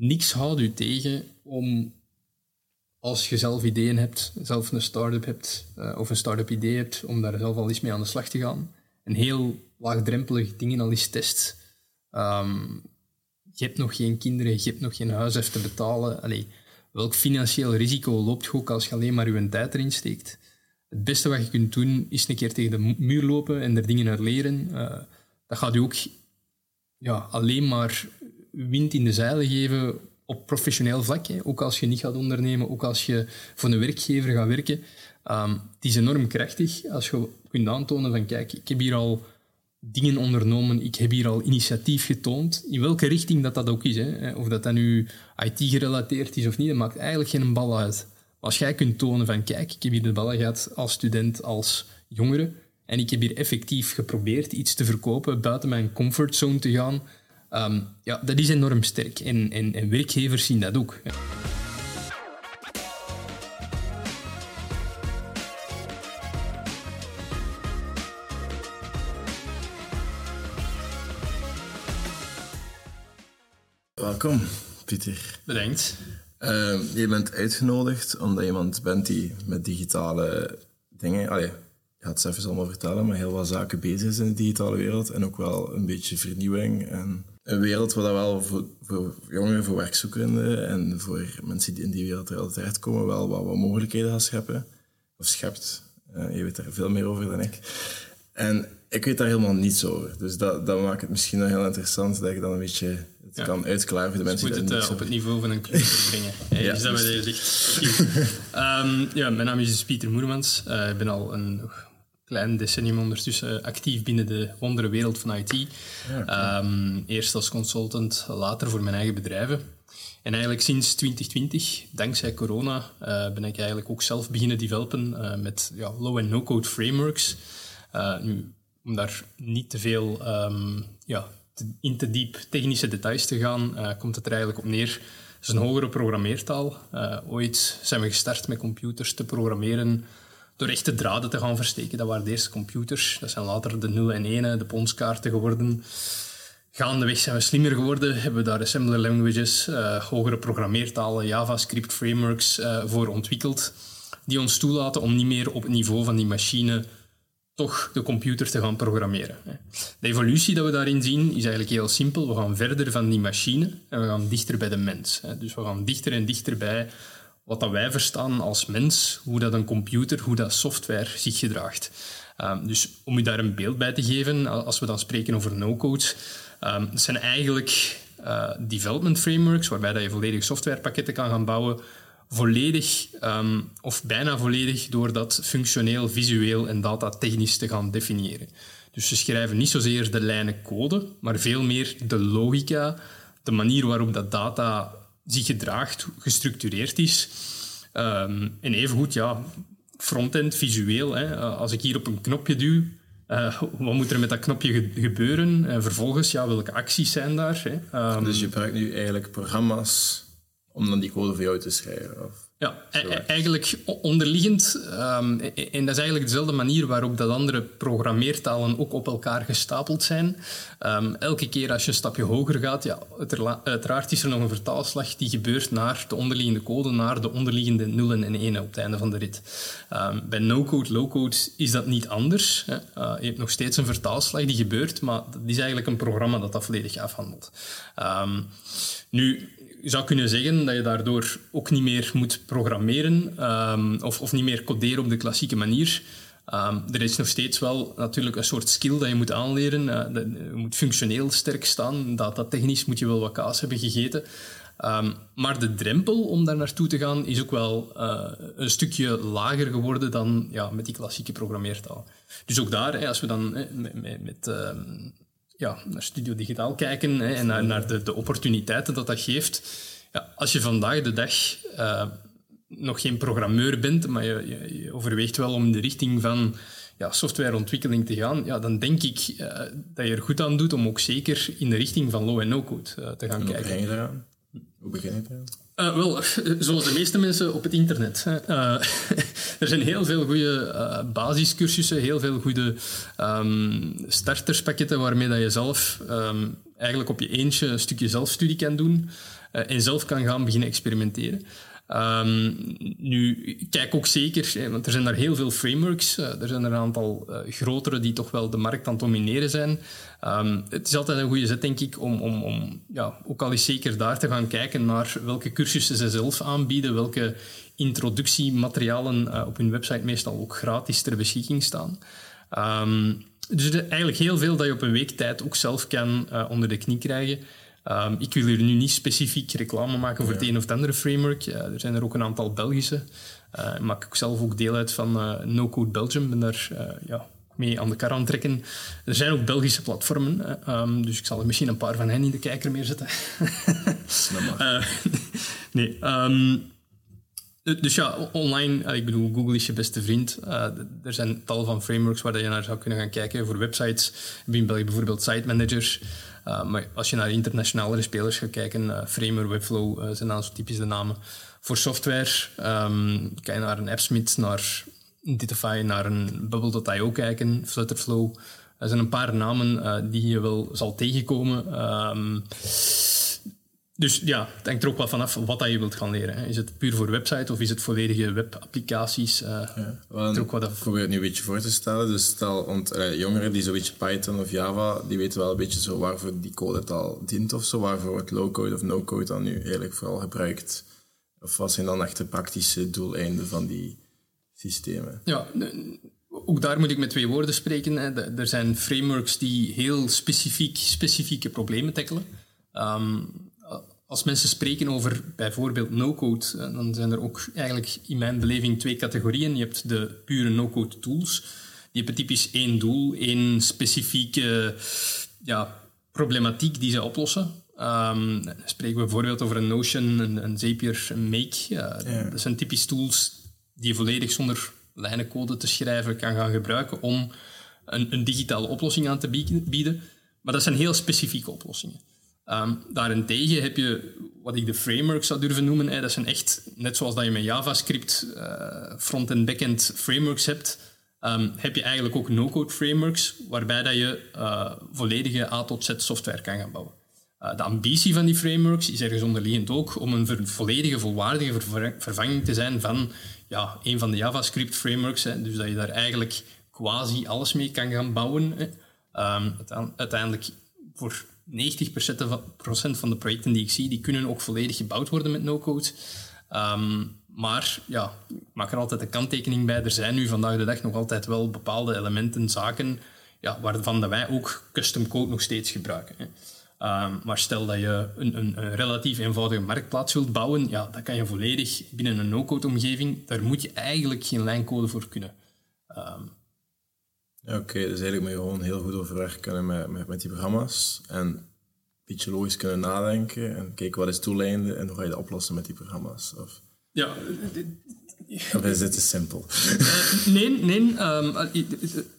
niks houdt u tegen om, als je zelf ideeën hebt, zelf een start-up hebt, uh, of een start-up idee hebt, om daar zelf al eens mee aan de slag te gaan. Een heel laagdrempelig dingen al eens test. Ehm, je hebt nog geen kinderen, je hebt nog geen huis even te betalen. Allee, welk financieel risico loopt je ook als je alleen maar je tijd erin steekt? Het beste wat je kunt doen, is een keer tegen de muur lopen en er dingen uit leren. Uh, dat gaat u ook ja, alleen maar wind in de zeilen geven op professioneel vlak. Hè. Ook als je niet gaat ondernemen, ook als je voor een werkgever gaat werken. Um, het is enorm krachtig als je kunt aantonen van kijk, ik heb hier al dingen ondernomen, ik heb hier al initiatief getoond, in welke richting dat dat ook is. Hè. Of dat dat nu IT-gerelateerd is of niet, dat maakt eigenlijk geen bal uit. Als jij kunt tonen van kijk, ik heb hier de ballen gehad als student, als jongere, en ik heb hier effectief geprobeerd iets te verkopen, buiten mijn comfortzone te gaan, um, ja, dat is enorm sterk. En, en, en werkgevers zien dat ook. Welkom, Pieter. Bedankt. Uh, je bent uitgenodigd omdat je iemand bent die met digitale dingen... Allee, je gaat het even allemaal vertellen, maar heel wat zaken bezig is in de digitale wereld. En ook wel een beetje vernieuwing. En een wereld waar dat wel voor, voor jongeren, voor werkzoekenden en voor mensen die in die wereld terecht terechtkomen, wel wat, wat mogelijkheden gaat scheppen. Of schept. Uh, je weet daar veel meer over dan ik. En ik weet daar helemaal niets over. Dus dat, dat maakt het misschien wel heel interessant dat ik dan een beetje het kan uitklaren voor de mensen die het uh, op het niveau van een computer brengen. Hey, ja, dus dat dus... um, ja, mijn naam is dus Pieter Moermans. Uh, ik ben al een klein decennium ondertussen actief binnen de wondere wereld van IT. Ja, um, eerst als consultant, later voor mijn eigen bedrijven. En eigenlijk sinds 2020, dankzij corona, uh, ben ik eigenlijk ook zelf beginnen developen uh, met ja, low- en no-code frameworks. Uh, nu, om daar niet te veel um, ja, te, in te diep technische details te gaan, komt het er eigenlijk op neer. Het is een hogere programmeertaal. ooit zijn we gestart met computers te programmeren door echte draden te gaan versteken. Dat waren de eerste computers. Dat zijn later de 0 en 1, de ponskaarten geworden. Gaandeweg zijn we slimmer geworden, hebben we daar assembler languages, uh, hogere programmeertalen, JavaScript frameworks uh, voor ontwikkeld, die ons toelaten om niet meer op het niveau van die machine toch de computer te gaan programmeren. De evolutie dat we daarin zien is eigenlijk heel simpel. We gaan verder van die machine en we gaan dichter bij de mens. Dus we gaan dichter en dichter bij wat dat wij verstaan als mens, hoe dat een computer, hoe dat software zich gedraagt. Um, dus om u daar een beeld bij te geven, als we dan spreken over no-code, um, zijn eigenlijk uh, development frameworks waarbij dat je volledig softwarepakketten kan gaan bouwen, volledig um, of bijna volledig door dat functioneel, visueel en datatechnisch te gaan definiëren. Dus ze schrijven niet zozeer de lijnen code, maar veel meer de logica, de manier waarop dat data zich gedraagt, gestructureerd is. Um, en evengoed, ja, frontend, visueel. Hè. Als ik hier op een knopje duw, uh, wat moet er met dat knopje gebeuren? En vervolgens, ja, welke acties zijn daar? Hè? Um, dus je gebruikt nu eigenlijk programma's om dan die code voor jou te schrijven? Of? Ja, e- e- eigenlijk onderliggend, um, en dat is eigenlijk dezelfde manier waarop dat andere programmeertalen ook op elkaar gestapeld zijn. Um, elke keer als je een stapje hoger gaat, ja, uiteraard is er nog een vertaalslag die gebeurt naar de onderliggende code, naar de onderliggende nullen en enen op het einde van de rit. Um, bij no-code, low-code is dat niet anders. Hè. Uh, je hebt nog steeds een vertaalslag die gebeurt, maar dat is eigenlijk een programma dat dat volledig afhandelt. Nu, je zou kunnen zeggen dat je daardoor ook niet meer moet programmeren um, of, of niet meer coderen op de klassieke manier. Um, er is nog steeds wel natuurlijk een soort skill dat je moet aanleren. Uh, je moet functioneel sterk staan. Datatechnisch moet je wel wat kaas hebben gegeten. Um, maar de drempel om daar naartoe te gaan is ook wel uh, een stukje lager geworden dan ja, met die klassieke programmeertaal. Dus ook daar, hè, als we dan met, met ja, naar Studio Digitaal kijken hè, en naar, naar de, de, opportuniteiten dat dat geeft. Ja, als je vandaag de dag uh, nog geen programmeur bent, maar je, je, je, overweegt wel om in de richting van ja, softwareontwikkeling te gaan, ja, dan denk ik uh, dat je er goed aan doet om ook zeker in de richting van low- en no-code uh, te gaan en kijken. Hoe begin je eraan? Uh, wel, zoals de meeste mensen op het internet. Uh, er zijn heel veel goede uh, basiscursussen, heel veel goede um, starterspakketten waarmee dat je zelf um, eigenlijk op je eentje een stukje zelfstudie kan doen. en zelf kan gaan beginnen experimenteren. Um, nu, kijk ook zeker, want er zijn daar heel veel frameworks. Uh, er zijn er een aantal uh, grotere die toch wel de markt aan het domineren zijn. Um, het is altijd een goede zet, denk ik, om, om, om ja, ook al eens zeker daar te gaan kijken naar welke cursussen ze zelf aanbieden, welke introductiematerialen uh, op hun website meestal ook gratis ter beschikking staan. Um, dus er eigenlijk heel veel dat je op een week tijd ook zelf kan onder de knie krijgen. Um, ik wil hier nu niet specifiek reclame maken voor het een of het andere framework. er zijn er ook een aantal Belgische. Uh, ik maak ook zelf ook deel uit van uh, No Code Belgium. ben daar uh, ja, mee aan de kar aan trekken. Er zijn ook Belgische platformen. Um, dus ik zal er misschien een paar van hen in de kijker meer zetten. nee. Um, dus ja, online, ik bedoel, Google is je beste vriend. Uh, er zijn tal van frameworks waar je naar zou kunnen gaan kijken. Voor websites in België bijvoorbeeld Site Manager. Uh, maar als je naar internationale spelers gaat kijken, uh, Framer, Webflow zijn dan zo typische namen. Voor software um, kan je naar een AppSmith, naar Ditify, naar een Bubble.io kijken, Flutterflow. Er zijn een paar namen die je wel zal tegenkomen. Um, dus ja, het hangt er ook wel vanaf wat dat je wilt gaan leren. Is het puur voor website of is het volledige webapplicaties? Uh, ja, wel, ik probeer het nu een beetje voor te stellen. Dus stel, uh, jongeren die zo'n beetje Python of Java, die weten wel een beetje zo waarvoor die code al dient of zo, waarvoor wordt low-code of no-code dan nu eigenlijk vooral gebruikt. Of wat zijn dan echt de praktische doeleinden van die systemen? Ja, ook daar moet ik met twee woorden spreken. Hè. Er zijn frameworks die heel specifiek, specifieke problemen tackelen. Um, als mensen spreken over bijvoorbeeld no-code, eh, dan zijn er ook eigenlijk in mijn beleving twee categorieën. Je hebt de pure no-code tools. Die hebben typisch één doel, één specifieke ja, problematiek die ze oplossen. Um, dan spreken we bijvoorbeeld over een Notion, een, een Zapier, een Make. Ja, Dat zijn typisch tools die je volledig zonder lijnencode te schrijven kan gaan gebruiken om een, een digitale oplossing aan te bieden. Maar dat zijn heel specifieke oplossingen. Um, daarentegen heb je wat ik de frameworks zou durven noemen. Hè, dat zijn echt, net zoals dat je met JavaScript uh, front- en back-end frameworks hebt, um, heb je eigenlijk ook no-code frameworks, waarbij dat je uh, volledige A tot Z software kan gaan bouwen. Uh, de ambitie van die frameworks is ergens onderliggend ook om een volledige, volwaardige vervanging te zijn van ja, een van de JavaScript frameworks. Dus dat je daar eigenlijk quasi alles mee kan gaan bouwen. Um, uiteindelijk voor 90% van de projecten die ik zie, die kunnen ook volledig gebouwd worden met no-code. Um, maar ja, ik maak er altijd een kanttekening bij. Er zijn nu vandaag de dag nog altijd wel bepaalde elementen, zaken, ja, waarvan wij ook custom code nog steeds gebruiken. Um, maar stel dat je een, een, een, relatief eenvoudige marktplaats wilt bouwen, ja, dat kan je volledig binnen een no-code omgeving. Daar moet je eigenlijk geen lijncode voor kunnen. Um, Oké, okay, dus eigenlijk moet je gewoon heel goed overweg kunnen met, met, met die programma's. En een beetje logisch kunnen nadenken en kijken wat is toeleinden en hoe ga je dat oplossen met die programma's. Of, ja, of is dit te simpel? Uh, nee, nee. Um,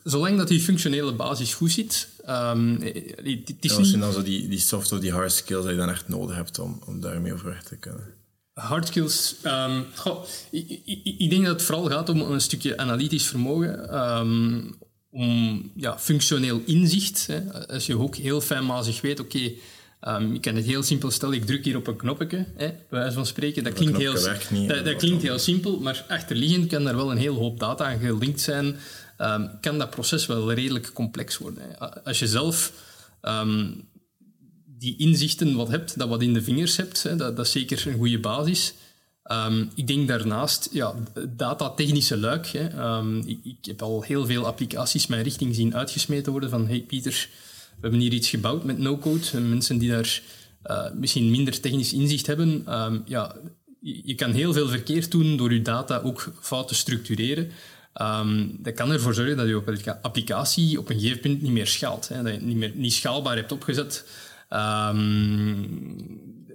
zolang dat die functionele basis goed zit. Um, is ja, dan zo die, die software, die hard skills die je dan echt nodig hebt om, om daarmee overweg te kunnen. Hard skills. Um, goh, ik, ik, ik, denk dat het vooral gaat om een stukje analytisch vermogen. Um, om ja, functioneel inzicht. Hè. Als je ook heel fijnmazig weet, oké, okay, um, ik kan het heel simpel stellen, ik druk hier op een knopje, hè, bij wijze van spreken. Dat, klinkt, heel, niet, dat, dat klinkt heel simpel, maar achterliggend kan daar wel een heel hoop data aan gelinkt zijn. Um, kan dat proces wel redelijk complex worden. Hè. Als je zelf um, die inzichten wat hebt, dat wat in de vingers hebt, hè, dat, dat is zeker een goede basis. Um, ik denk daarnaast, ja, datatechnische luik. Hè. Um, ik, ik, heb al heel veel applicaties mijn richting zien uitgesmeten worden van hey Pieter, we hebben hier iets gebouwd met no-code. Mensen die daar uh, misschien minder technisch inzicht hebben, um, ja, je, je, kan heel veel verkeerd doen door je data ook fout te structureren. dat kan ervoor zorgen dat je applicatie op een gegeven punt niet meer schaalt. Hè, dat je het niet, meer, niet schaalbaar hebt opgezet.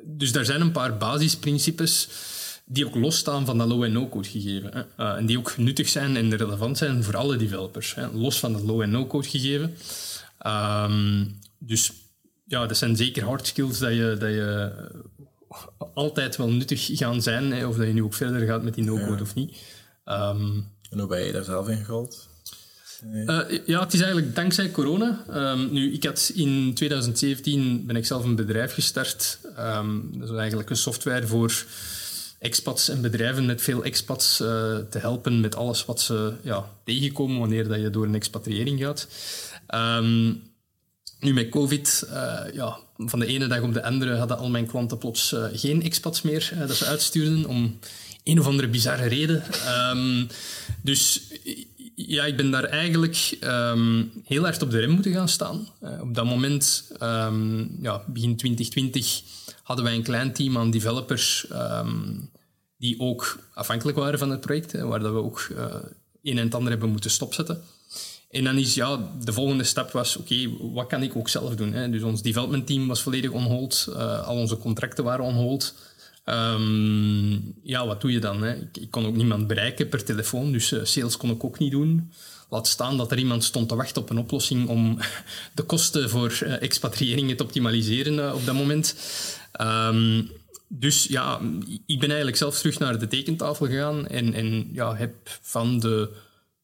dus daar zijn een paar basisprincipes die ook losstaan van dat low- en no-code gegeven. Hè. Uh, en die ook nuttig zijn en relevant zijn voor alle developers. Hè. Los van dat low- en no-code gegeven. Um, dus ja, dat zijn zeker hard skills dat je, dat je altijd wel nuttig gaan zijn. Hè, of dat je nu ook verder gaat met die no-code ja. of niet. Um, en hoe ben je daar zelf in gerold? ja, het is eigenlijk dankzij corona. Ehm, nu, ik had in 2017 ben ik zelf een bedrijf gestart. Um, dat is eigenlijk een software voor expats en bedrijven met veel expats uh, te helpen met alles wat ze ja, tegenkomen wanneer dat je door een expatriëring gaat. Um, nu met COVID, uh, ja, van de ene dag op de andere hadden al mijn klanten plots uh, geen expats meer dat ze uitstuurden om een of andere bizarre reden. Um, dus ja, ik ben daar eigenlijk um, heel hard op de rem moeten gaan staan. op dat moment, ja, begin 2020 hadden wij een klein team aan developers um, die ook afhankelijk waren van het project, waar dat we ook uh, een en het ander hebben moeten stopzetten. En dan is ja, de volgende stap was, oké, wat kan ik ook zelf doen? Hè? Dus ons development team was volledig on hold, uh, al onze contracten waren on hold. Um, ja, wat doe je dan? Hè? Ik, kon ook niemand bereiken per telefoon, dus uh, sales kon ik ook niet doen. Laat staan dat er iemand stond te wachten op een oplossing om de kosten voor uh, te optimaliseren op dat moment. Um, dus ja, ik ben eigenlijk zelf terug naar de tekentafel gegaan en, en ja, heb van de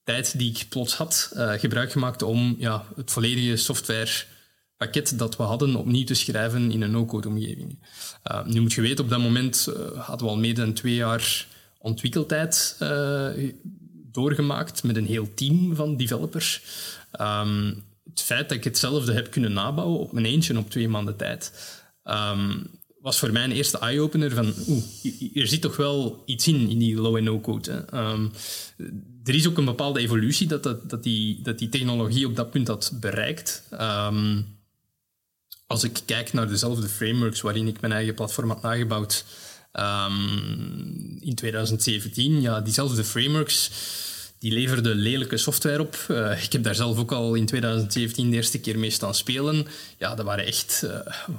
tijd die ik plots had uh, gebruik gemaakt om ja, het volledige softwarepakket dat we hadden opnieuw te schrijven in een no-code omgeving. Uh, nu moet je weten, op dat moment uh, hadden we al meer dan twee jaar ontwikkeltijd doorgemaakt met een heel team van developers. Um, het feit dat ik hetzelfde heb kunnen nabouwen op mijn eentje op twee maanden tijd, um, was voor mij een eerste eye-opener van oeh, er zit toch wel iets in, in die low- en no-code. Um, er is ook een bepaalde evolutie dat, dat, die, dat die technologie op dat punt had bereikt. Um, als ik kijk naar dezelfde frameworks waarin ik mijn eigen platform had nagebouwd um, in 2017, ja, diezelfde frameworks die leverde lelijke software op. Uh, ik heb daar zelf ook al in 2017 de eerste keer mee staan spelen. Ja, dat waren echt uh,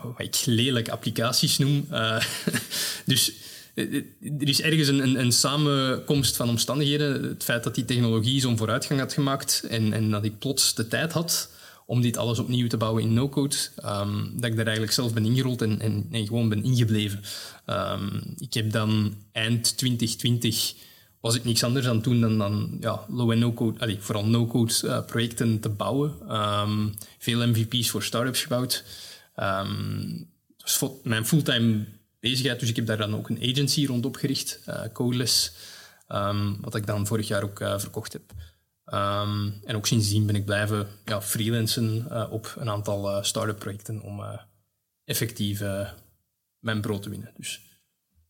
wat ik lelijke applicaties noem. Uh, dus er is ergens een, een, een, samenkomst van omstandigheden. Het feit dat die technologie zo'n vooruitgang had gemaakt en, en, dat ik plots de tijd had om dit alles opnieuw te bouwen in no-code, um, dat ik daar eigenlijk zelf ben ingerold en, en, gewoon ben ingebleven. Um, ik heb dan eind 2020 was ik niks anders aan doen dan, dan ja, low- en no-code, vooral no-code uh, projecten te bouwen. Um, veel MVP's voor startups gebouwd. Um, dat was mijn fulltime bezigheid, dus ik heb daar dan ook een agency rond opgericht, uh, Codeless, um, wat ik dan vorig jaar ook uh, verkocht heb. en ook sindsdien ben ik blijven ja, freelancen op een aantal start-up projecten om effectief mijn brood te winnen. Dus.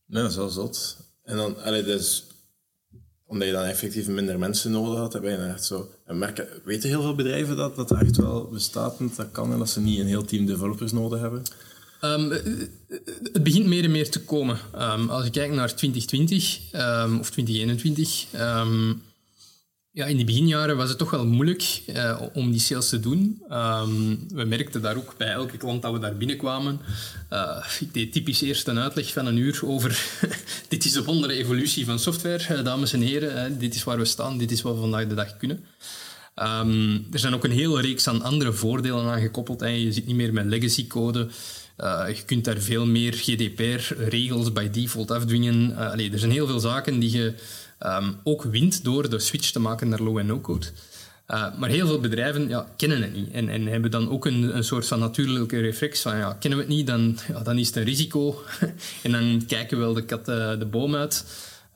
Dat is wel zot. En dan, allee, dus omdat je dan effectief minder mensen nodig had, heb je echt zo... En merken, weten heel veel bedrijven dat dat echt wel bestaat en dat kan en dat ze niet een heel team developers nodig hebben? Um, het begint meer en meer te komen. Um, als ik kijk naar 2020 um, of 2021, ja, in die beginjaren was het toch wel moeilijk uh, om die sales te doen. Um, we merkten daar ook bij elke klant dat we daar binnenkwamen. Uh, ik deed typisch eerst een uitleg van een uur over dit is de wondere evolutie van software, uh, dames en heren. dit is waar we staan, dit is wat we vandaag de dag kunnen. Um, er zijn ook een hele reeks aan andere voordelen aan gekoppeld. Je zit niet meer met legacy code. je kunt daar veel meer GDPR-regels by default afdwingen. Allee, er zijn heel veel zaken die je um, ook wint door de switch te maken naar low- en no-code. Uh, maar heel veel bedrijven ja, kennen het niet en, en hebben dan ook een, een soort van natuurlijke reflex van ja, kennen we het niet, dan, dan is het een risico en dan kijken we wel de kat uh, de boom uit.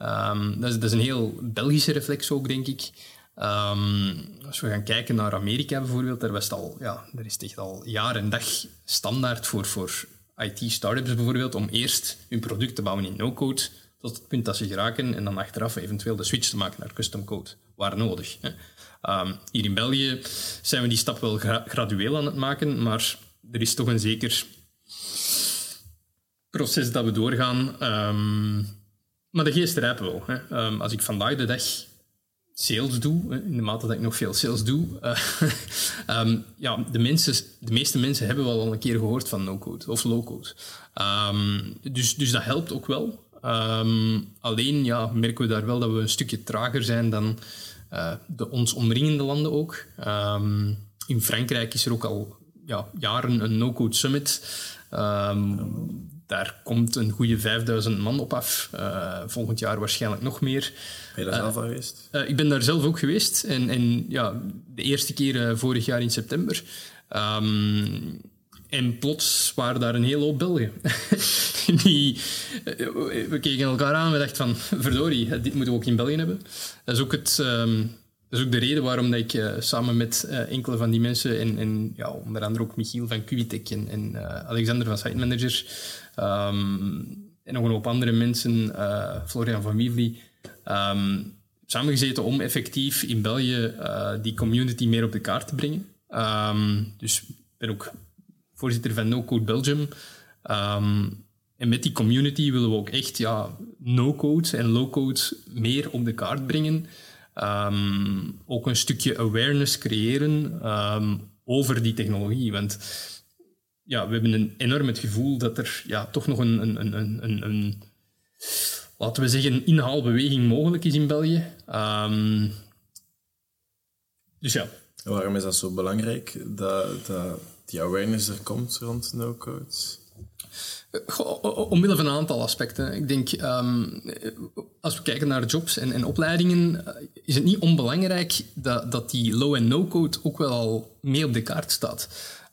Um, dat, is, een heel Belgische reflex ook, denk ik. Um, als we gaan kijken naar Amerika bijvoorbeeld, daar, was al, ja, daar is het echt al jaar en dag standaard voor, voor IT-startups bijvoorbeeld om eerst hun product te bouwen in no-code, tot het punt dat ze geraken en dan achteraf eventueel de switch te maken naar custom code, waar nodig. Um, hier in België zijn we die stap wel gra gradueel aan het maken, maar er is toch een zeker proces dat we doorgaan. Um, maar de geest rijpt wel. Hè. Um, als ik vandaag de dag sales doe, in de mate dat ik nog veel sales doe, um, ja, de, mensen, de meeste mensen hebben wel al een keer gehoord van no-code of low-code. Dus, dus dat helpt ook wel. Um, alleen ja, merken we daar wel dat we een stukje trager zijn dan uh, de ons omringende landen ook. Um, in Frankrijk is er ook al ja, jaren een no-code summit. Um, daar komt een goede 5000 man op af. Uh, volgend jaar waarschijnlijk nog meer. Ben je daar zelf al geweest? ik ben daar zelf ook geweest. En, en ja, de eerste keer vorig jaar in september. Um, en plots waren daar een hele hoop Belgen. Die, we keken elkaar aan en dachten van, verdorie, dit moeten we ook in België hebben. Dat is ook, het, dat is ook de reden waarom dat ik uh, samen met uh, enkele van die mensen, en, en ja, onder andere ook Michiel van Qvitek en, Alexander van Site Manager, um, en nog een hoop andere mensen, Florian van Wievli, um, samengezeten om effectief in België die community meer op de kaart te brengen. dus ik ben ook voorzitter van No Code Belgium. Um, en met die community willen we ook echt ja, no-code en low-code meer op de kaart brengen. Um, ook een stukje awareness creëren um, over die technologie. Want ja, we hebben een enorm het gevoel dat er ja, toch nog een, een, een, een, een laten we zeggen, inhaalbeweging mogelijk is in België. dus ja. Waarom is dat zo belangrijk dat, dat die awareness er komt rond no-code? Omwille van een aantal aspecten. Ik denk, um, als we kijken naar jobs en, en, opleidingen, eh, is het niet onbelangrijk dat, dat die low- en no-code ook wel al mee op de kaart staat.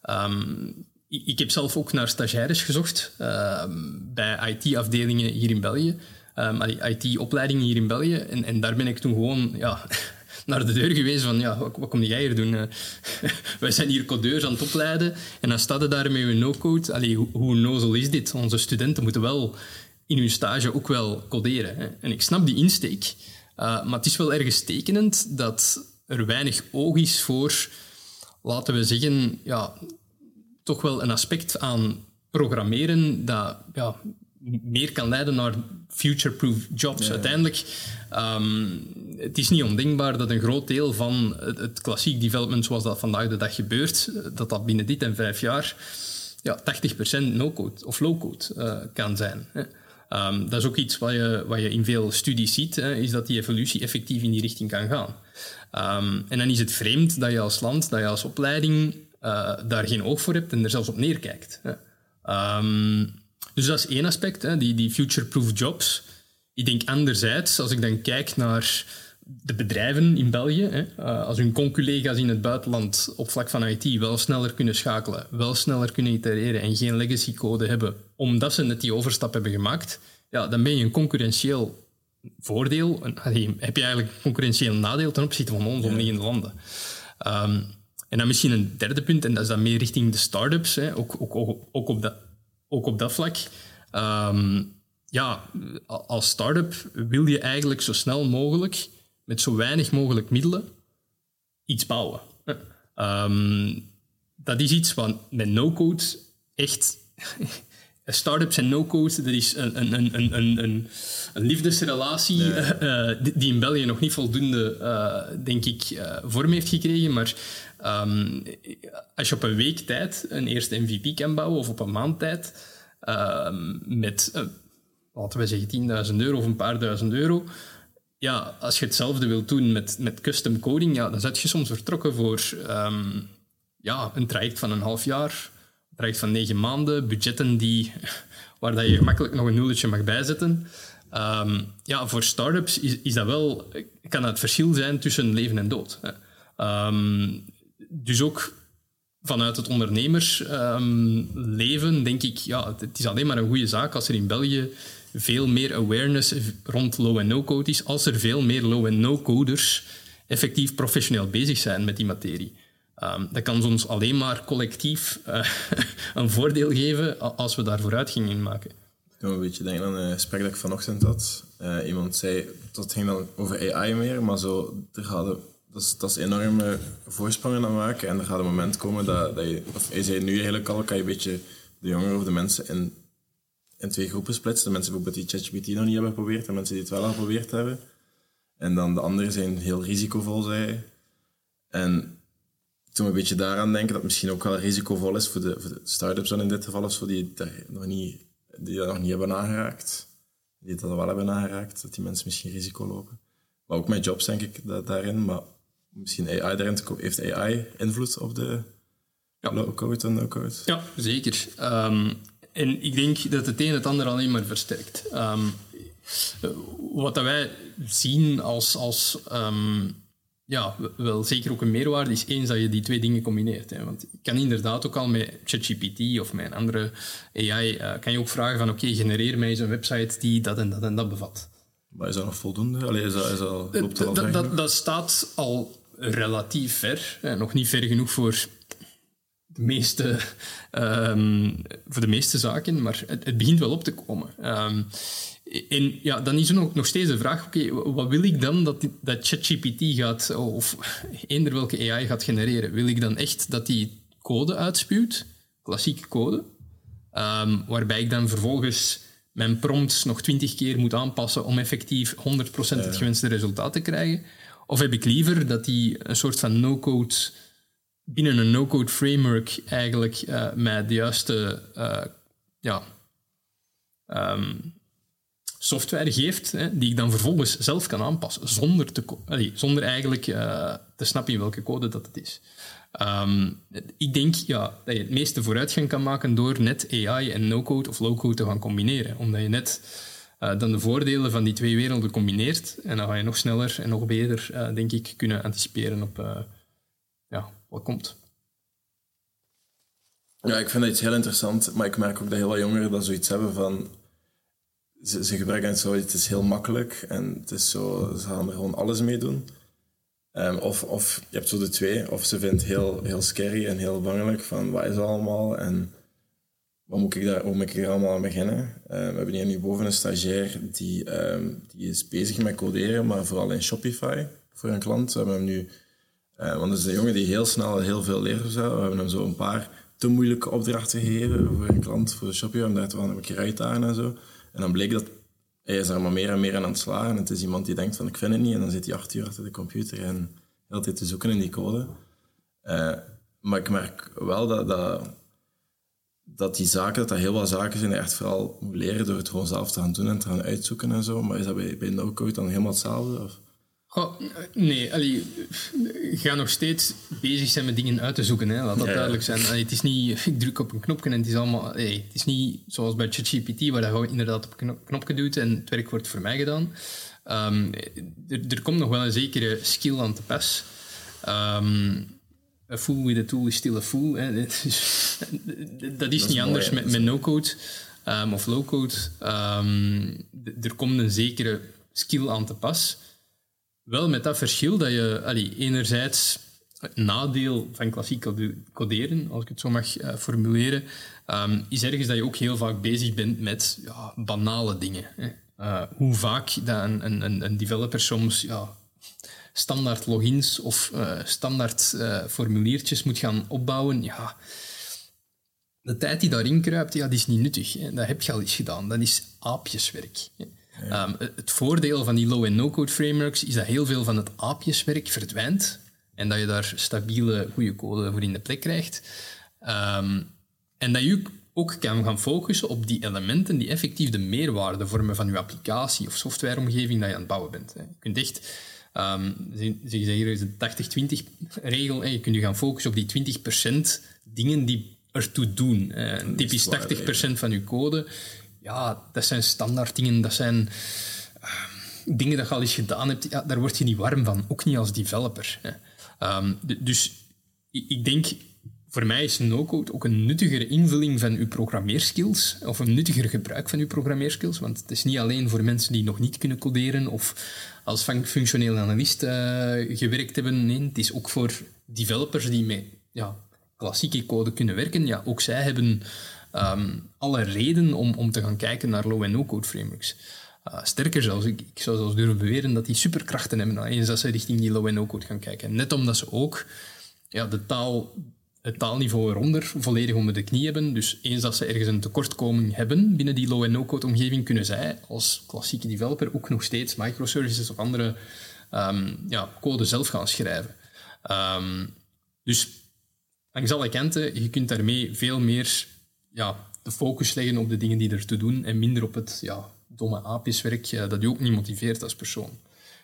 Um, ik heb zelf ook naar stagiaires gezocht uh, bij IT-afdelingen hier in België. Um, IT-opleidingen hier in België. En, en daar ben ik toen gewoon ja, naar de deur geweest van, ja, wat, kom jij hier doen? Uh, wij zijn hier codeurs aan het opleiden en dan staat er daar met een no-code. Allee, hoe, nozel is dit? Onze studenten moeten wel in hun stage ook wel coderen. Hè. En ik snap die insteek, uh, maar het is wel ergens tekenend dat er weinig oog is voor, laten we zeggen, ja, toch wel een aspect aan programmeren dat ja, meer kan leiden naar future-proof jobs. Uiteindelijk, um, het is niet ondenkbaar dat een groot deel van het, het, klassiek development zoals dat vandaag de dag gebeurt, dat dat binnen dit en vijf jaar ja, 80% no-code of low-code uh, kan zijn. Hè. Um, dat is ook iets wat je, wat je in veel studies ziet, hè, is dat die evolutie effectief in die richting kan gaan. Um, en dan is het vreemd dat je als land, dat je als opleiding uh, daar geen oog voor hebt en er zelfs op neerkijkt. Hè. Um, dus dat is één aspect, hè, die, die future-proof jobs. Ik denk anderzijds, als ik dan kijk naar de bedrijven in België, hè, eh, als hun conculega's in het buitenland op vlak van IT wel sneller kunnen schakelen, wel sneller kunnen itereren en geen legacy code hebben, omdat ze net die overstap hebben gemaakt, ja, dan ben je een concurrentieel voordeel, een, heb je eigenlijk een concurrentieel nadeel ten opzichte van ons omliggende landen. Um, en dan misschien een derde punt, en dat is dan meer richting de start-ups, hè, ook, ook, ook op dat ook op dat vlak. Ehm, ja, als start-up wil je eigenlijk zo snel mogelijk, met zo weinig mogelijk middelen, iets bouwen. Um, dat is iets wat met no-code echt. Startups en no-code, dat is een, een, een, een, een, een liefdesrelatie uh, die in België nog niet voldoende, uh, denk ik, uh, vorm heeft gekregen. Maar um, als je op een week tijd een eerste MVP kan bouwen, of op een maand tijd, um, met, laten we zeggen, 10.000 euro of een paar duizend euro. Ja, als je hetzelfde wilt doen met, met custom coding, ja, dan zet je soms vertrokken voor um, ja, een traject van een half jaar, traject van negen maanden, budgetten die, waar dat je gemakkelijk nog een nulletje mag bijzetten. Um, ja, voor startups is, dat wel, kan dat het verschil zijn tussen leven en dood. Um, dus ook vanuit het ondernemersleven denk ik, ja, het is alleen maar een goede zaak als er in België veel meer awareness rond low- en no-code is, als er veel meer low- en no-coders effectief professioneel bezig zijn met die materie. Um, dat kan ons alleen maar collectief uh, een voordeel geven als we daar vooruitgang in maken. Ik kan een beetje denken aan een gesprek dat ik vanochtend had. Uh, iemand zei, dat ging dan over AI meer, maar zo, dat is, dat is enorme voorsprongen aan maken. En er gaat een moment komen dat, dat je, of je zei nu eigenlijk al, kan je een beetje de jongeren of de mensen in, in twee groepen splitsen. De mensen bijvoorbeeld die ChatGPT nog niet hebben geprobeerd en mensen die het wel al geprobeerd hebben. En dan de anderen zijn heel risicovol, zei En toen een beetje daaraan denken dat het misschien ook wel risicovol is voor de, voor de start-ups dan in dit geval, of zo, die, dat nog niet, die dat nog niet hebben aangeraakt. Die dat wel hebben aangeraakt, dat die mensen misschien risico lopen. Maar ook met jobs denk ik dat, daarin. Maar misschien AI daarin Heeft AI invloed op de ja. low-code en no-code? Ja, zeker. Um, en ik denk dat het een het ander alleen maar versterkt. Ehm, wat dat wij zien als, als ehm, ja, wel zeker ook een meerwaarde is eens dat je die twee dingen combineert. Hè. Want je kan inderdaad ook al met ChatGPT of met een andere AI, uh, kan je ook vragen van oké, genereer mij eens een website die dat en dat en dat bevat. Maar is dat nog voldoende? Allee, is dat, is dat, loopt dat, dat, dat, dat staat al relatief ver. Hè. Nog niet ver genoeg voor de meeste, um, voor de meeste zaken, maar het, het begint wel op te komen. Um, en ja, dan is er nog, nog steeds de vraag, oké, wat wil ik dan dat, dat ChatGPT gaat, of eender welke AI gaat genereren? Wil ik dan echt dat die code uitspuwt, klassieke code, um, waarbij ik dan vervolgens mijn prompts nog twintig keer moet aanpassen om effectief 100% het gewenste resultaat te krijgen? Of heb ik liever dat die een soort van no-code, binnen een no-code framework eigenlijk uh, mij de juiste uh, ja, um, software geeft, hè, die ik dan vervolgens zelf kan aanpassen, zonder, te, zonder eigenlijk uh, te snappen in welke code dat het is. Um, ik denk ja, dat je het meeste vooruitgang kan maken door net AI en no-code of low-code te gaan combineren. Omdat je net uh, dan de voordelen van die twee werelden combineert. En dan ga je nog sneller en nog beter, uh, denk ik, kunnen anticiperen op ja, wat komt. Ja, ik vind dat iets heel interessant, maar ik merk ook dat heel wat jongeren dat zoiets hebben van ze, ze, gebruiken het zo, het is heel makkelijk en het is zo, ze gaan er gewoon alles mee doen. Um, of, of je hebt zo de twee, of ze vindt heel, heel scary en heel bangelijk van wat is het allemaal en wat moet ik daar, hoe moet ik allemaal aan beginnen. Um, we hebben hier nu boven een stagiair die, um, die is bezig met coderen, maar vooral in Shopify voor een klant. We hebben hem nu, want het is een jongen die heel snel heel veel leert. We hebben hem zo een paar te moeilijke opdrachten gegeven voor een klant voor Shopify, om daar te een keer en zo. En dan bleek dat hij is er maar meer en meer aan het slagen. Het is iemand die denkt van ik vind het niet. En dan zit hij acht uur achter de computer en heel tijd te zoeken in die code. Uh, maar ik merk wel dat, dat, dat die zaken, dat dat heel wat zaken zijn die echt vooral moet leren door het gewoon zelf te gaan doen en te gaan uitzoeken en zo. Maar is dat bij, bij no-code dan helemaal hetzelfde? Of? Oh, nee, allee, ga nog steeds bezig zijn met dingen uit te zoeken. Hè. Laat dat duidelijk zijn. Allee, het is niet, ik druk op een knopje en het is allemaal... Allee, het is niet zoals bij ChatGPT, waar je inderdaad op een knopje doet en het werk wordt voor mij gedaan. Um, er, er, komt nog wel een zekere skill aan te pas. Um, a fool with a tool is still a fool. Hè. dat is, dat is niet anders met, met no-code um, of low-code. er komt een zekere skill aan te pas. Wel met dat verschil dat je enerzijds het nadeel van klassiek coderen, als ik het zo mag uh, formuleren, um, is ergens dat je ook heel vaak bezig bent met ja, banale dingen. Hè. Uh, hoe vaak dat een, een, een developer soms ja, standaard logins of uh, standaard formuliertjes moet gaan opbouwen, ja, de tijd die daarin kruipt, ja, die is niet nuttig. Hè. Dat heb je al eens gedaan. Dat is aapjeswerk. Hè. Ehm, het voordeel van die low- en no-code frameworks is dat heel veel van het aapjeswerk verdwijnt en dat je daar stabiele, goede code voor in de plek krijgt. Um, en dat je ook kan gaan focussen op die elementen die effectief de meerwaarde vormen van je applicatie of softwareomgeving dat je aan het bouwen bent. Je kunt echt, um, zeg hier is de 80-20 regel, je kunt je gaan focussen op die 20% dingen die ertoe doen. Typisch 80% van je code ja, dat zijn standaard dingen, dat zijn ehm, dingen dat je al eens gedaan hebt. Ja, daar word je niet warm van, ook niet als developer. Hè. Ehm, dus ik denk, voor mij is no-code ook een nuttigere invulling van uw programmeerskills, of een nuttiger gebruik van uw programmeerskills, want het is niet alleen voor mensen die nog niet kunnen coderen of als functioneel analist uh, gewerkt hebben. Nee, het is ook voor developers die met ja, klassieke code kunnen werken. Ja, ook zij hebben um, alle reden om, om te gaan kijken naar low- en no-code frameworks. Uh, sterker zelfs, ik, ik, zou zelfs durven beweren dat die superkrachten hebben eens dat ze richting die low- en no-code gaan kijken. Net omdat ze ook ja, de taal, het taalniveau eronder volledig onder de knie hebben. Dus eens dat ze ergens een tekortkoming hebben binnen die low- en no-code omgeving, kunnen zij als klassieke developer ook nog steeds microservices of andere um, ja, code zelf gaan schrijven. Um, dus langs alle kanten, je kunt daarmee veel meer ja, de focus leggen op de dingen die er te doen en minder op het ja, domme aapjeswerk uh, dat je ook niet motiveert als persoon.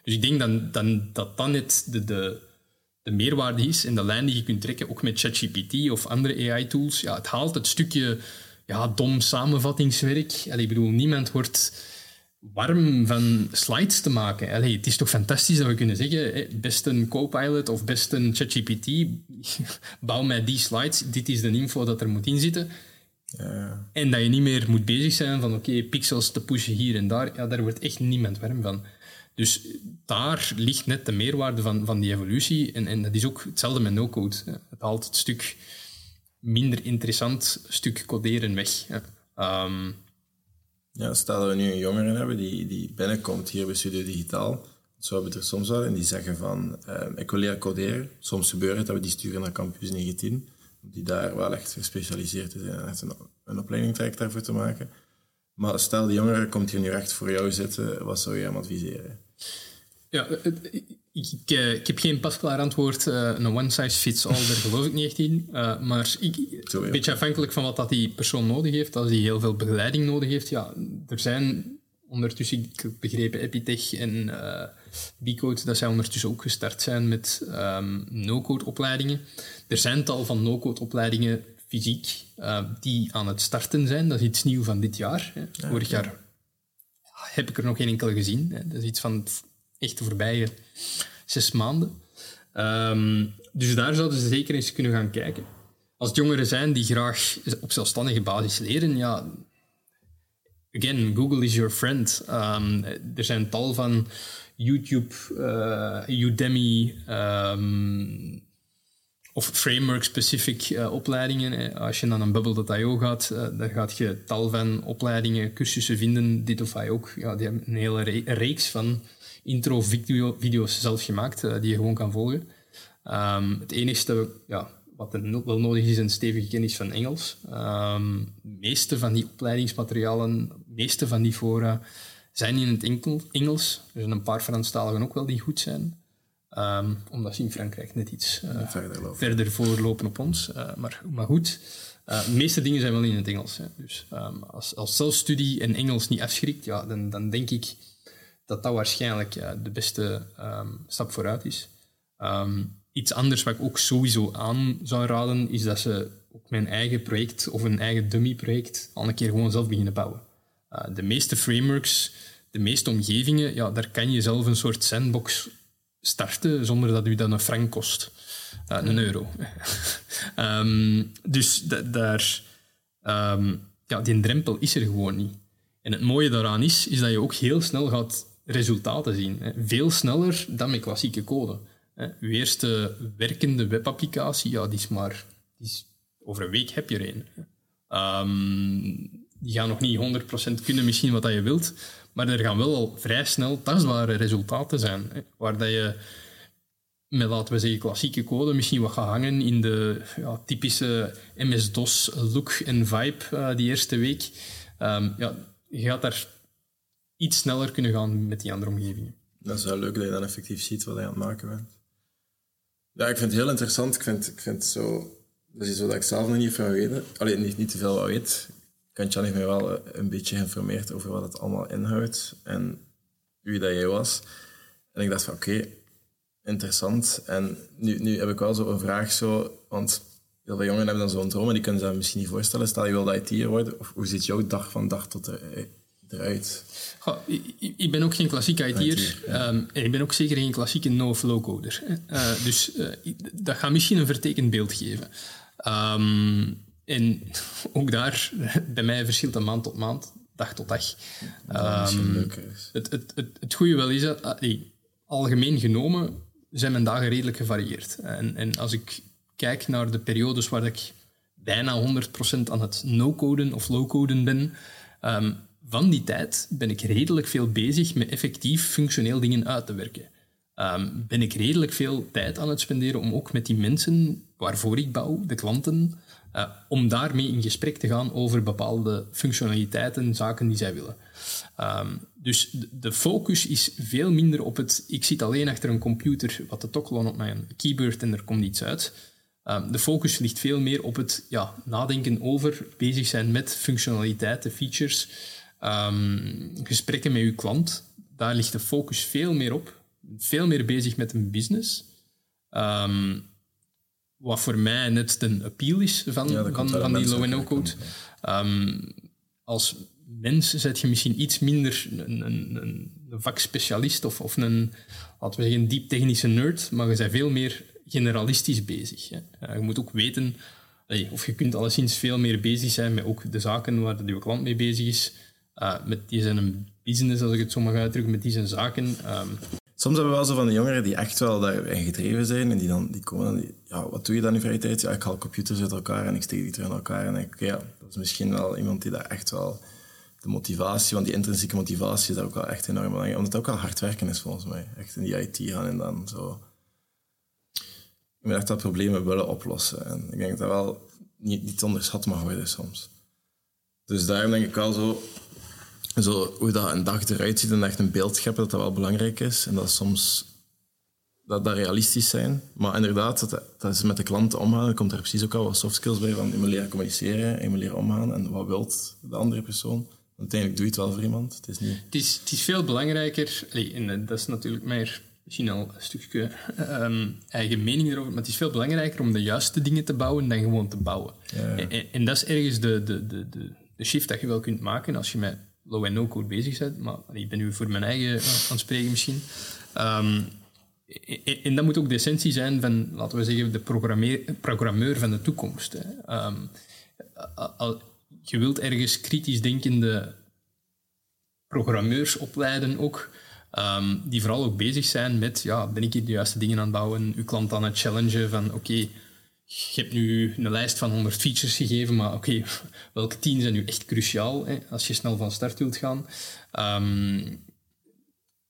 Dus ik denk dan, dan, dat dat net de, de, de meerwaarde is en de lijn die je kunt trekken, ook met ChatGPT of andere AI-tools. Ja, het haalt het stukje ja, dom samenvattingswerk. Allee, ik bedoel, niemand wordt warm van slides te maken. Allee, het is toch fantastisch dat we kunnen zeggen, best een Copilot of best een ChatGPT, bouw mij die slides, dit is de info dat er moet in zitten. Ja. En dat je niet meer moet bezig zijn van oké, pixels te pushen hier en daar. Ja, daar wordt echt niemand warm van. Dus daar ligt net de meerwaarde van, van die evolutie. En, en dat is ook hetzelfde met no-code. Het haalt het stuk minder interessant stuk coderen weg. Um, ja, stel dat we nu een jongere hebben die, die binnenkomt hier bij Studio Digitaal. Zo hebben we er soms wel en die zeggen van, uh, ik wil leren coderen. Soms gebeurt het dat we die sturen naar Campus 19, die daar wel echt gespecialiseerd is en echt een, een opleiding traject daarvoor te maken. Maar stel, die jongere komt hier nu echt voor jou zitten, wat zou je hem adviseren? Ja, ik, eh, ik, heb geen pasklaar antwoord. Uh, een one size fits all, daar geloof ik niet echt in. Uh, maar ik, een beetje afhankelijk van wat dat die persoon nodig heeft. Als die heel veel begeleiding nodig heeft, ja, er zijn ondertussen, ik heb begrepen, Epitech en uh, Bcode, dat zij ondertussen ook gestart zijn met um, no-code opleidingen. Er zijn tal van no-code opleidingen fysiek die aan het starten zijn. Dat is iets nieuw van dit jaar. Hè. Vorig jaar heb ik er nog geen enkele gezien. Hè. Dat is iets van echt de voorbije zes maanden. Um, dus daar zouden ze zeker eens kunnen gaan kijken. Als het jongeren zijn die graag op zelfstandige basis leren, ja, again, Google is your friend. Um, er zijn tal van YouTube, uh, Udemy um, of framework-specific uh, opleidingen. Als je naar een Bubble.io gaat, daar gaat je tal van opleidingen, cursussen vinden. Dit of hij ook. Ja, die hebben een hele re reeks van intro-video's zelf gemaakt, die je gewoon kan volgen. Um, het enige ja, wat er wel nodig is, een stevige kennis van Engels. Um, de meeste van die opleidingsmaterialen, meeste van die fora zijn in het Engels. Er zijn een paar Franstaligen ook wel die goed zijn. Um, omdat ze in Frankrijk net iets uh, verder, verder, voorlopen op ons. Uh, maar, maar goed, uh, de meeste dingen zijn wel in het Engels. Hè. Dus um, als, als zelfstudie en Engels niet afschrikt, ja, dan, dan denk ik dat dat waarschijnlijk de beste um, stap vooruit is. Iets anders wat ik ook sowieso aan zou raden, is dat ze ook mijn eigen project of een eigen dummy-project al een keer gewoon zelf beginnen bouwen. Uh, de meeste frameworks, de meeste omgevingen, ja, daar kan je zelf een soort sandbox starten zonder dat u dat een frank kost. Uh, een euro. um, dus daar, ja, die drempel is er gewoon niet. En het mooie daaraan is, is dat je ook heel snel gaat resultaten zien. Veel sneller dan met klassieke code. Uw eerste werkende webapplicatie, ja, die is maar... Die is, over een week heb je er een. Um, die gaan nog niet 100% kunnen misschien wat je wilt, maar er gaan wel al vrij snel tastbare resultaten zijn. Hè, waar dat je met, laten we zeggen, klassieke code misschien wat gaat hangen in de ja, typische MS-DOS look en vibe uh, die eerste week. Um, ja, je gaat daar iets sneller kunnen gaan met die andere omgevingen. Dat is wel leuk dat je dan effectief ziet wat je aan het maken bent. Ja, ik vind het heel interessant. Ik vind, ik vind zo... Dat is iets wat ik zelf nog niet van weet. Alleen niet, niet te veel wat weet. Kantjan heeft mij wel eh, een beetje geïnformeerd over wat het allemaal inhoudt en wie dat jij was. En ik dacht van, oké, interessant. En nu, nu heb ik wel zo een vraag zo, want heel veel jongeren hebben dan zo'n droom en die kunnen zich dat misschien niet voorstellen. Stel je wil dat IT'er worden, of hoe ziet jouw dag van dag tot de, eruit? ik, ik, ben ook geen klassieke IT'er. Ehm, en ik ben ook zeker geen klassieke no-flow-coder. Uh, dus uh, dat gaat misschien een vertekend beeld geven. Um, en ook daar, bij mij verschilt een maand tot maand, dag tot dag. Um, het, het, het, het goede wel is dat, uh, algemeen genomen, zijn mijn dagen redelijk gevarieerd. En, en als ik kijk naar de periodes waar ik bijna 100% aan het no-coden of low-coden ben, um, van die tijd ben ik redelijk veel bezig met effectief functioneel dingen uit te werken. Um, ben ik redelijk veel tijd aan het spenderen om ook met die mensen waarvoor ik bouw, de klanten, uh, om daarmee in gesprek te gaan over bepaalde functionaliteiten, zaken die zij willen. Um, dus de focus is veel minder op het ik zit alleen achter een computer wat te tokkelen op mijn keyboard en er komt iets uit. Um, de focus ligt veel meer op het ja, nadenken over, bezig zijn met functionaliteiten, features, Um, gesprekken met uw klant, daar ligt de focus veel meer op. Veel meer bezig met een business. Wat voor mij net de appeal is van, Ja, van, van die mensen low-no ook code. Ehm, als mens zet je misschien iets minder een, een, een, vakspecialist of, of een, laten we zeggen, diep technische nerd, maar je bent veel meer generalistisch bezig. Hè. Eh, je moet ook weten, of je kunt alleszins veel meer bezig zijn met ook de zaken waar je klant mee bezig is. Eh, met die zijn een business, als ik het zo mag uitdrukken, met die zijn zaken. Ehm, Soms hebben we wel zo van de jongeren die echt wel daarin gedreven zijn en die dan die komen en die, ja, wat doe je dan in vrije tijd? Ja, ik haal computers uit elkaar en ik steek die terug in elkaar en ik, ja, dat is misschien wel iemand die daar echt wel de motivatie, want die intrinsieke motivatie is daar ook wel echt enorm belangrijk, omdat het ook wel hard werken is volgens mij. Echt in die IT gaan en dan zo. Ik ben echt dat problemen willen oplossen en ik denk dat dat wel niet, niet onderschat mag worden soms. Dus daarom denk ik wel zo, zo, hoe dat een dag eruit ziet en echt een beeld scheppen, dat dat wel belangrijk is. En dat soms dat, dat realistisch zijn. Maar inderdaad, dat, dat is met de klanten omgaan. Er komt er precies ook al wat soft skills bij, van je moet leren communiceren, je moet leren omgaan. En wat wilt de andere persoon? Want uiteindelijk doe je het wel voor iemand. Het is niet... Het is, het is veel belangrijker, allee, en dat is natuurlijk meer misschien al een stukje ehm, eigen mening erover, maar het is veel belangrijker om de juiste dingen te bouwen dan gewoon te bouwen. Ja. En- en dat is ergens de, de, de, de, de shift dat je wel kunt maken als je met low en no code bezig bent. Maar ik ben nu voor mijn eigen aan het spreken misschien. Ehm, en, dat moet ook de essentie zijn van, laten we zeggen, de programmeur van de toekomst. Hè. Ehm, je wilt ergens kritisch denkende programmeurs opleiden ook, ehm, die vooral ook bezig zijn met, ja, ben ik hier de juiste dingen aan het bouwen, uw klant aan het challengen van, oké, je hebt nu een lijst van 100 features gegeven, maar oké, welke 10 zijn nu echt cruciaal hè, als je snel van start wilt gaan? Ehm,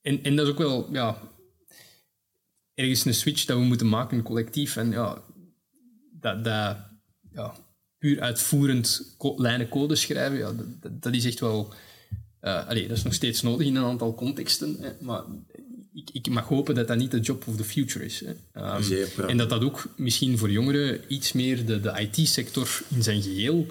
en, dat is ook wel, ja, ergens een switch dat we moeten maken collectief. En ja, dat, dat ja, puur uitvoerend co- lijnen code schrijven, ja, dat, is echt wel... eh dat is nog steeds nodig in een aantal contexten, hè, maar ik, ik mag hopen dat dat niet de job of the future is. Hè. Ehm, en dat dat ook misschien voor jongeren iets meer de, de IT-sector in zijn geheel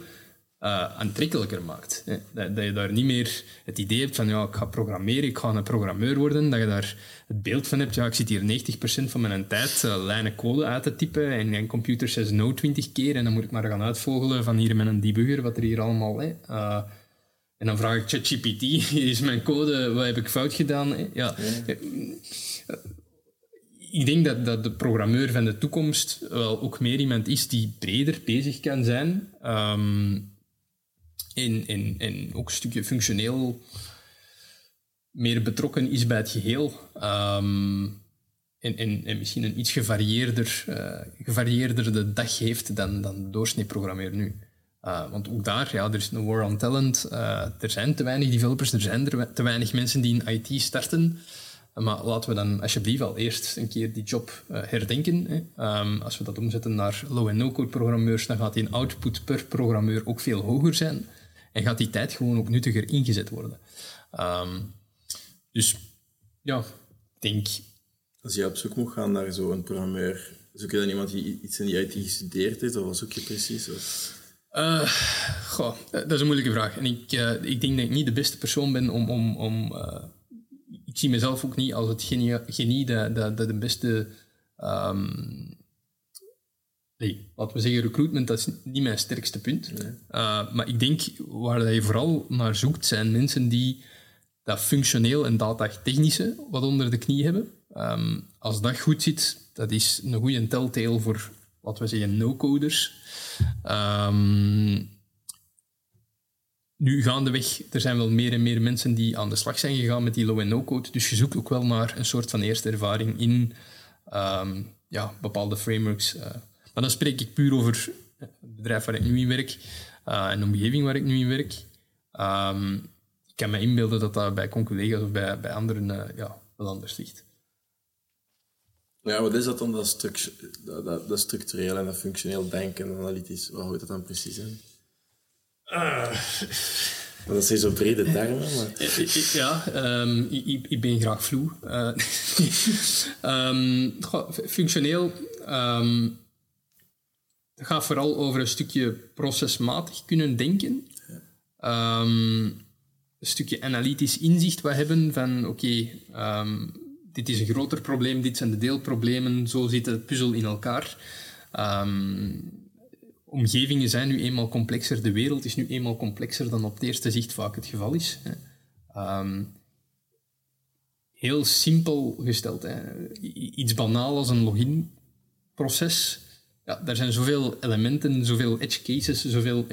eh, aantrekkelijker maakt. Hè. Dat, dat je daar niet meer het idee hebt van ja, ik ga programmeren, ik ga een programmeur worden, dat je daar het beeld van hebt, ja, ik zit hier 90% van mijn tijd eh, lijnen code uit te typen en een computer says no 20 keer en dan moet ik maar gaan uitvogelen van hier met een debugger wat er hier allemaal... Hè. Eh, en dan vraag ik ChatGPT, hier is mijn code, wat heb ik fout gedaan? Ja. Ik denk dat, dat de programmeur van de toekomst wel ook meer iemand is die breder bezig kan zijn. en, en, en ook een stukje functioneel meer betrokken is bij het geheel. Ehm, en, en, en misschien een iets gevarieerder, eh gevarieerder de dag heeft dan, dan de doorsnee-programmeur nu. Uh, want ook daar, ja, er is een war on talent. Uh, er zijn te weinig developers, er zijn te weinig mensen die in IT starten. Maar laten we dan alsjeblieft al eerst een keer die job uh, herdenken. Hè. Um, als we dat omzetten naar low- en no-code programmeurs, dan gaat die output per programmeur ook veel hoger zijn. En gaat die tijd gewoon ook nuttiger ingezet worden. Um, dus ja, ik denk... Als je op zoek moet gaan naar zo'n programmeur, zoek je dan iemand die iets in die IT gestudeerd heeft, of wat zoek je precies? Uh, goh, dat is een moeilijke vraag. En ik, uh, ik denk dat ik niet de beste persoon ben om. om, om uh, ik zie mezelf ook niet als het genie, genie dat, dat, dat de beste. Um, nee, laten we zeggen, recruitment, dat is niet mijn sterkste punt. Nee. maar ik denk waar je vooral naar zoekt, zijn mensen die dat functioneel en data-technische wat onder de knie hebben. Um, als dat goed zit, dat is een goede telltale voor, laten we zeggen, no-coders. Um, nu gaandeweg, er zijn wel meer en meer mensen die aan de slag zijn gegaan met die low- en no-code. Dus je zoekt ook wel naar een soort van eerste ervaring in um, ja, bepaalde frameworks. Uh, maar dan spreek ik puur over het bedrijf waar ik nu in werk uh, en de omgeving waar ik nu in werk. Um, ik kan me inbeelden dat dat bij collega's of bij, bij anderen uh, ja, wel anders ligt. Ja, wat is dat dan, dat, struct dat, dat, dat structureel en dat functioneel denken en analytisch? Wat houdt dat dan precies in? Uh. Dat zijn zo brede termen, maar... Ja, um, ik, ik, ben graag vloe. Uh, um, functioneel... Um, het gaat vooral over een stukje procesmatig kunnen denken. Een stukje analytisch inzicht wat hebben van... Oké, okay, dit is een groter probleem, dit zijn de deelproblemen, zo zit de puzzel in elkaar. Ehm, omgevingen zijn nu eenmaal complexer. De wereld is nu eenmaal complexer dan op het eerste zicht vaak het geval is. Ehm, heel simpel gesteld. Hè. Iets banaal als een loginproces. Ja, daar zijn zoveel elementen, zoveel edge cases, zoveel...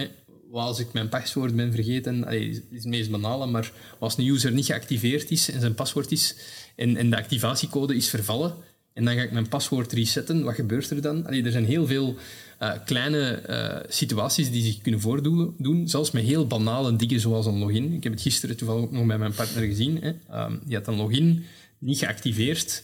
als ik mijn paswoord ben vergeten, dat is het meest banale, maar als een user niet geactiveerd is en zijn paswoord is en, en de activatiecode is vervallen, en dan ga ik mijn paswoord resetten, wat gebeurt er dan? Er zijn heel veel uh, kleine uh, situaties die zich kunnen voordoen, doen, zelfs met heel banale dingen zoals een login. Ik heb het gisteren toevallig ook nog bij mijn partner gezien. Hè. Um, die had een login niet geactiveerd.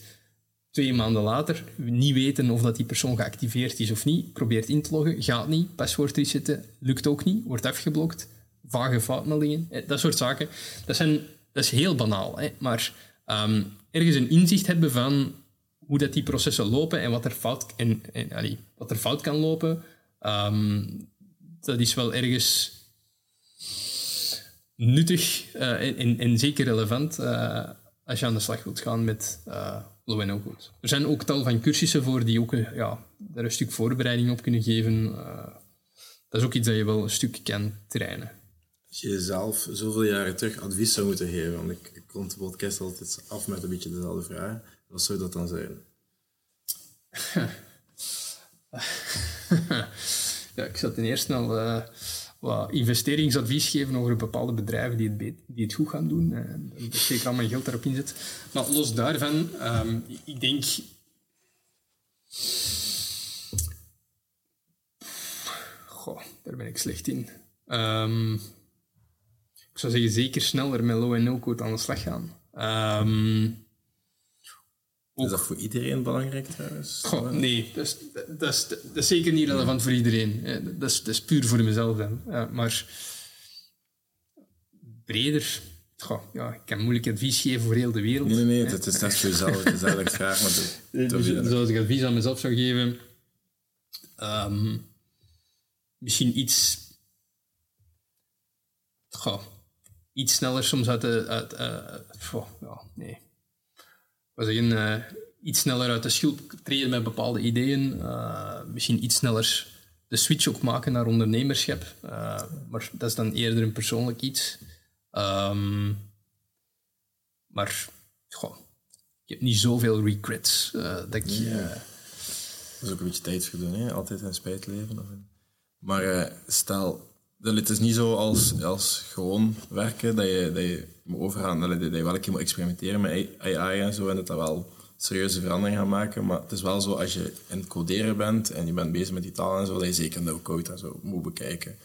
Twee maanden later, niet weten of dat die persoon geactiveerd is of niet, probeert in te loggen, gaat niet, paswoord resetten, lukt ook niet, wordt afgeblokt, vage foutmeldingen, dat soort zaken. Dat, zijn, dat is heel banaal, hè. maar um, ergens een inzicht hebben van hoe dat die processen lopen en wat er fout, en, en wat er fout kan lopen, um, dat is wel ergens nuttig uh, en, zeker relevant uh, als je aan de slag wilt gaan met low no code. Er zijn ook tal van cursussen voor die ook ja, daar een stuk voorbereiding op kunnen geven. dat is ook iets dat je wel een stuk kan trainen. Als je jezelf zoveel jaren terug advies zou moeten geven, want ik, ik rond de podcast altijd af met een beetje dezelfde vraag wat zou dat dan zijn? ja, ik zou ten eerste al uh, investeringsadvies geven over bepaalde bedrijven die het, die het goed gaan doen. Uh, dat ik zeker al mijn geld daarop inzet. Maar los daarvan, um, ik denk... Goh, daar ben ik slecht in. Um, ik zou zeggen, zeker sneller met low en no-code aan de slag gaan. Um, is dat voor iedereen belangrijk trouwens? Goh, nee, dat is, dat, is, dat is zeker niet relevant voor iedereen. Dat is, dat is puur voor mezelf dan. maar breder, goh, ja, ik kan moeilijk advies geven voor heel de wereld. Nee, nee, het is net voor jezelf. Het is eigenlijk graag. Maar dus, zoals ik advies aan mezelf zou geven, um, misschien iets, goh, iets sneller soms uit de. Uit, uh, oh, ja, nee we zeggen, uh, iets sneller uit de schulp treden met bepaalde ideeën. Uh, misschien iets sneller de switch ook maken naar ondernemerschap. Uh, maar dat is dan eerder een persoonlijk iets. Um, maar goh, ik heb niet zoveel regrets. dat ik. Dat is ook een beetje tijdsgedoen, hè? altijd een spijt leven. Maar stel, het is niet zo als, als gewoon werken dat je, dat je moet overgaan, dat je, dat je wel een keer moet experimenteren met AI en zo en dat dat wel serieuze veranderingen gaat maken. Maar het is wel zo, als je in het coderen bent en je bent bezig met die taal en zo, dat je zeker no-code en zo moet bekijken.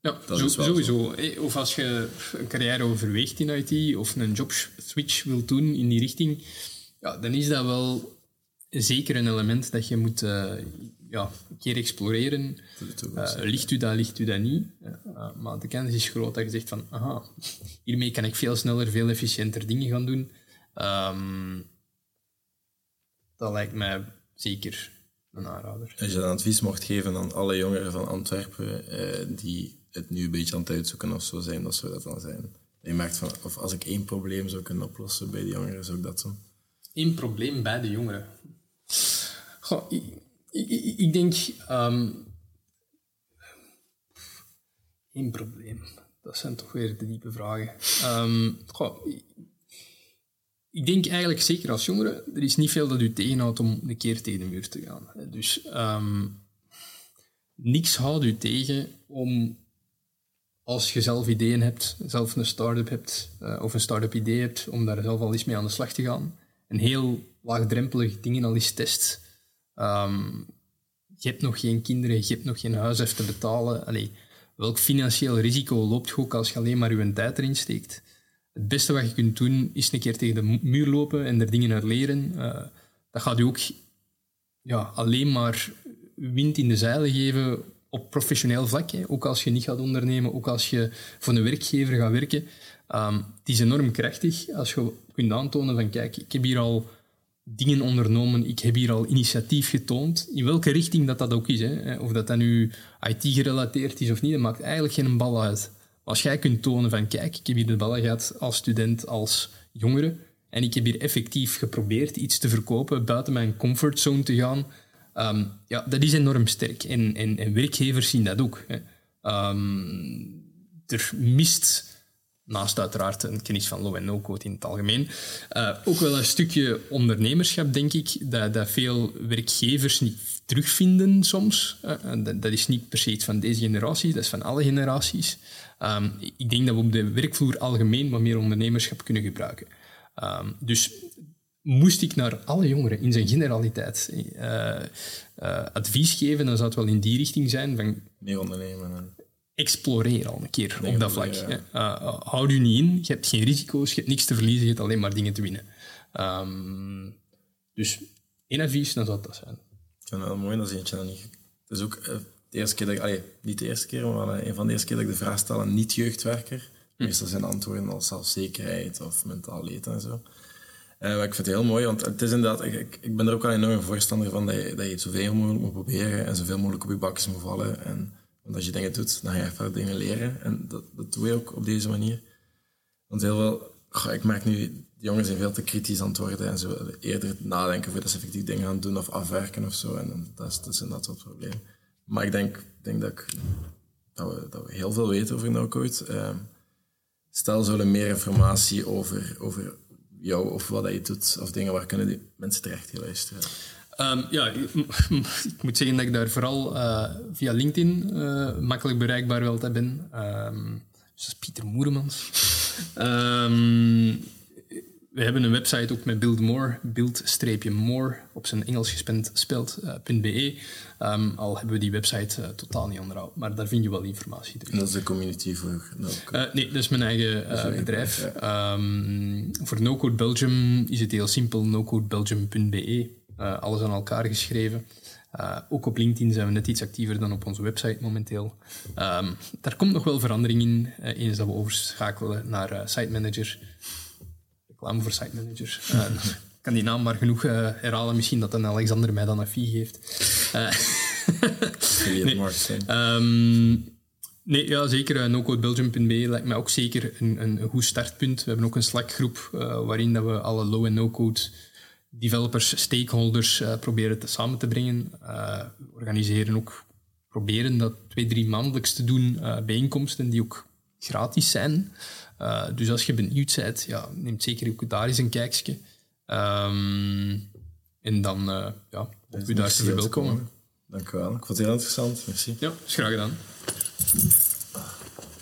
Ja, zo, sowieso. Of als je een carrière overweegt in IT of een job switch wilt doen in die richting, ja, dan is dat wel zeker een element dat je moet uh, ja, een keer exploreren. Uh, ligt u dat, ligt u dat niet? Uh, maar de kans is groot dat je zegt van, aha, hiermee kan ik veel sneller, veel efficiënter dingen gaan doen. Um, dat lijkt mij zeker een aanrader. Als je een advies mocht geven aan alle jongeren van Antwerpen uh, die het nu een beetje aan het uitzoeken of zo zijn, dat zou dat dan zijn? Je merkt van, of als ik één probleem zou kunnen oplossen bij de jongeren, zou ik dat zo? Eén probleem bij de jongeren? Goh, ik, ik, denk... Um, één probleem. Dat zijn toch weer de diepe vragen. Goh, ik denk eigenlijk zeker als jongere, er is niet veel dat u tegenhoudt om een keer tegen de muur te gaan. Dus um, niks houdt u tegen om, als je zelf ideeën hebt, zelf een start-up hebt, uh, of een start-up idee hebt, om daar zelf al eens mee aan de slag te gaan. Een heel laagdrempelig dingen al eens test. Um, je hebt nog geen kinderen, je hebt nog geen huis even te betalen. Allee, welk financieel risico loopt je ook als je alleen maar je tijd erin steekt? Het beste wat je kunt doen, is een keer tegen de muur lopen en er dingen uit leren. Uh, dat gaat je ook ja, alleen maar wind in de zeilen geven op professioneel vlak. Hè. Ook als je niet gaat ondernemen, ook als je voor een werkgever gaat werken. Um, het is enorm krachtig als je kunt aantonen van kijk, ik heb hier al dingen ondernomen. Ik heb hier al initiatief getoond. In welke richting dat dat ook is. Hè. Of dat dat nu IT-gerelateerd is of niet, dat maakt eigenlijk geen bal uit. Als jij kunt tonen van, kijk, ik heb hier de ballen gehad als student, als jongere, en ik heb hier effectief geprobeerd iets te verkopen, buiten mijn comfortzone te gaan, Ehm, ja, dat is enorm sterk. En, en, en werkgevers zien dat ook. Hè. Ehm, er mist, naast uiteraard een kennis van low- en no-code in het algemeen, uh, ook wel een stukje ondernemerschap, denk ik, dat, dat veel werkgevers niet terugvinden soms. Uh, dat, dat, is niet per se iets van deze generatie, dat is van alle generaties. Um, ik denk dat we op de werkvloer algemeen wat meer ondernemerschap kunnen gebruiken. Um, dus moest ik naar alle jongeren in zijn generaliteit uh, advies geven, dan zou het wel in die richting zijn van... Meer ondernemen. Exploreer al een keer op dat vlak. Ja. Uh, houd u niet in, je hebt geen risico's, je hebt niks te verliezen, je hebt alleen maar dingen te winnen. Um, dus één advies, dan zou dat zijn. Ik vind het wel mooi dat ze eentje dan niet... Het is ook de eerste keer dat ik... Allee, niet de eerste keer, maar een van de eerste keer dat ik de vraag stel aan niet-jeugdwerker. Hm. Meestal zijn antwoorden als zelfzekerheid of mentaal leed en zo. Uh, ik vind het heel mooi, want het is inderdaad, ik, ik ben er ook al enorm voorstander van dat je, dat je het zoveel mogelijk moet proberen en zoveel mogelijk op je bakjes moet vallen. En, want als je dingen doet, dan ga je verder dingen leren. En dat, dat doe je ook op deze manier. Want heel veel, ik merk nu, de jongens zijn veel te kritisch aan het worden en zo eerder nadenken voordat ze effectief dingen gaan doen of afwerken of zo. En dat, is, dat is inderdaad probleem. Maar ik denk, denk dat, ik, we, dat we heel veel weten over no-code. Uh, stel, zullen meer informatie over, over jou of wat je doet, of dingen waar kunnen die mensen terecht luisteren? Um, ja, ik, moet zeggen dat ik daar vooral uh, via LinkedIn uh, makkelijk bereikbaar wel te ben. Um, dus dat is Pieter Moeremans. um, we hebben een website ook met Build More, build-more op zijn Engels gespeld spelt, uh, .be. Um, al hebben we die website uh, totaal niet onderhouden, maar daar vind je wel informatie terug. En dat is de community voor? Uh, nee, dat is mijn eigen is bedrijf. Ja. Um, voor No-Code Belgium is het heel simpel, nocodebelgium.be. alles aan elkaar geschreven. Uh, ook op LinkedIn zijn we net iets actiever dan op onze website momenteel. Um, daar komt nog wel verandering in, uh, eens dat we overschakelen naar uh, Site Manager reclame voor site managers. Uh, ik kan die naam maar genoeg herhalen. Misschien dat dan Alexander mij dan een fee geeft. Nee. Um, nee, ja, zeker. NoCodeBelgium.be lijkt mij ook zeker een, een, een, goed startpunt. We hebben ook een Slack-groep waarin dat we alle low- en no-code developers, stakeholders proberen te samen te brengen. we organiseren ook, proberen dat twee, drie maandelijks te doen, bijeenkomsten die ook gratis zijn. Dus als je benieuwd bent, ja, neem zeker ook daar eens een kijkje. Um, en dan ja, op u daar te verwelkomen. Dank u wel. Ik vond het heel interessant. Merci. Ja, is graag gedaan.